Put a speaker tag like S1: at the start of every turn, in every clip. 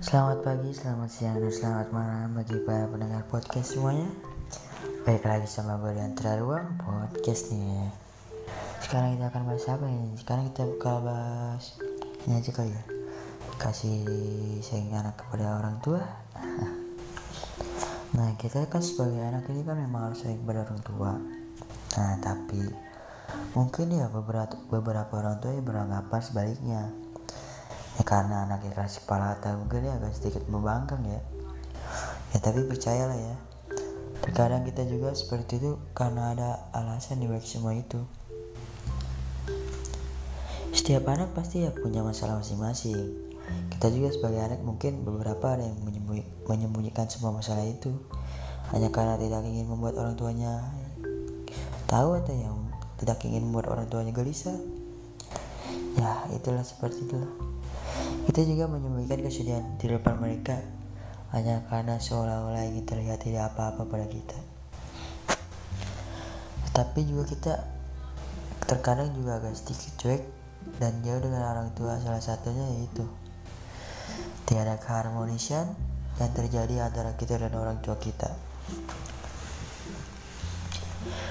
S1: Selamat pagi, selamat siang, dan selamat malam bagi para pendengar podcast semuanya. Baik lagi sama gue di antara podcast nih Sekarang kita akan bahas apa ini? Sekarang kita bakal bahas Ini aja kali ya. Kasih sayang anak kepada orang tua. Nah kita kan sebagai anak ini kan memang harus sayang kepada orang tua. Nah tapi Mungkin ya beberapa, beberapa orang tua yang beranggapan sebaliknya ya karena anaknya keras kepala atau mungkin dia agak sedikit membangkang ya. Ya tapi percayalah ya. Terkadang kita juga seperti itu karena ada alasan di balik semua itu. Setiap anak pasti ya punya masalah masing-masing. Kita juga sebagai anak mungkin beberapa ada yang menyembunyikan semua masalah itu. Hanya karena tidak ingin membuat orang tuanya tahu atau yang tidak ingin membuat orang tuanya gelisah. Ya itulah seperti itulah kita juga menyembunyikan kesedihan di depan mereka hanya karena seolah-olah ingin terlihat tidak apa-apa pada kita. Tapi juga kita terkadang juga agak sedikit cuek dan jauh dengan orang tua salah satunya yaitu tiada keharmonisan yang terjadi antara kita dan orang tua kita.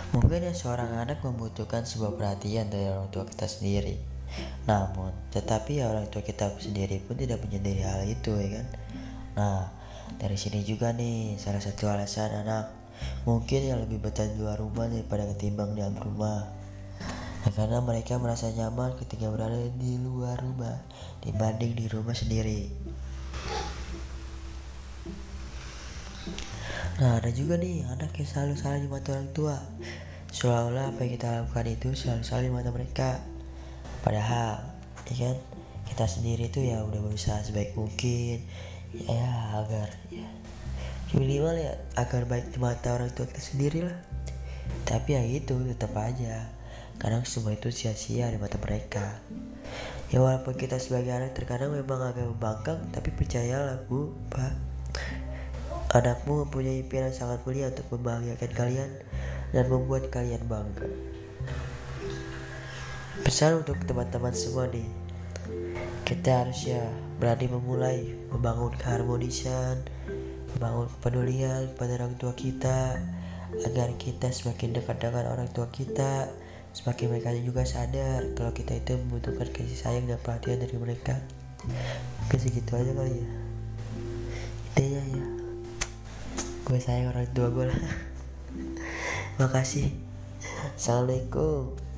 S1: Mungkin ya seorang anak membutuhkan sebuah perhatian dari orang tua kita sendiri namun, tetapi ya orang tua kita sendiri pun tidak menyadari hal itu ya kan. Nah, dari sini juga nih salah satu alasan anak mungkin yang lebih betah di luar rumah daripada ketimbang di dalam rumah. Nah, karena mereka merasa nyaman ketika berada di luar rumah dibanding di rumah sendiri. Nah, ada juga nih anak yang selalu salah di mata orang tua. Seolah-olah apa yang kita lakukan itu selalu salah di mata mereka padahal ya kan kita sendiri tuh ya udah berusaha sebaik mungkin ya agar ya minimal ya agar baik di mata orang tua kita sendiri lah. Tapi ya itu tetap aja. Kadang semua itu sia-sia di mata mereka. Ya walaupun kita sebagai anak terkadang memang agak membangkang tapi percayalah bu pak. Anakmu mempunyai impian yang sangat mulia untuk membahagiakan kalian dan membuat kalian bangga Pesan untuk teman-teman semua nih. Kita harus ya berani memulai Membangun keharmonisan Membangun kepedulian pada orang tua kita Agar kita semakin dekat dengan orang tua kita Semakin mereka juga sadar Kalau kita itu membutuhkan kasih sayang dan perhatian dari mereka. Mungkin segitu aja kali ya. Intinya ya. Gue sayang orang tua gue lah Makasih. Assalamualaikum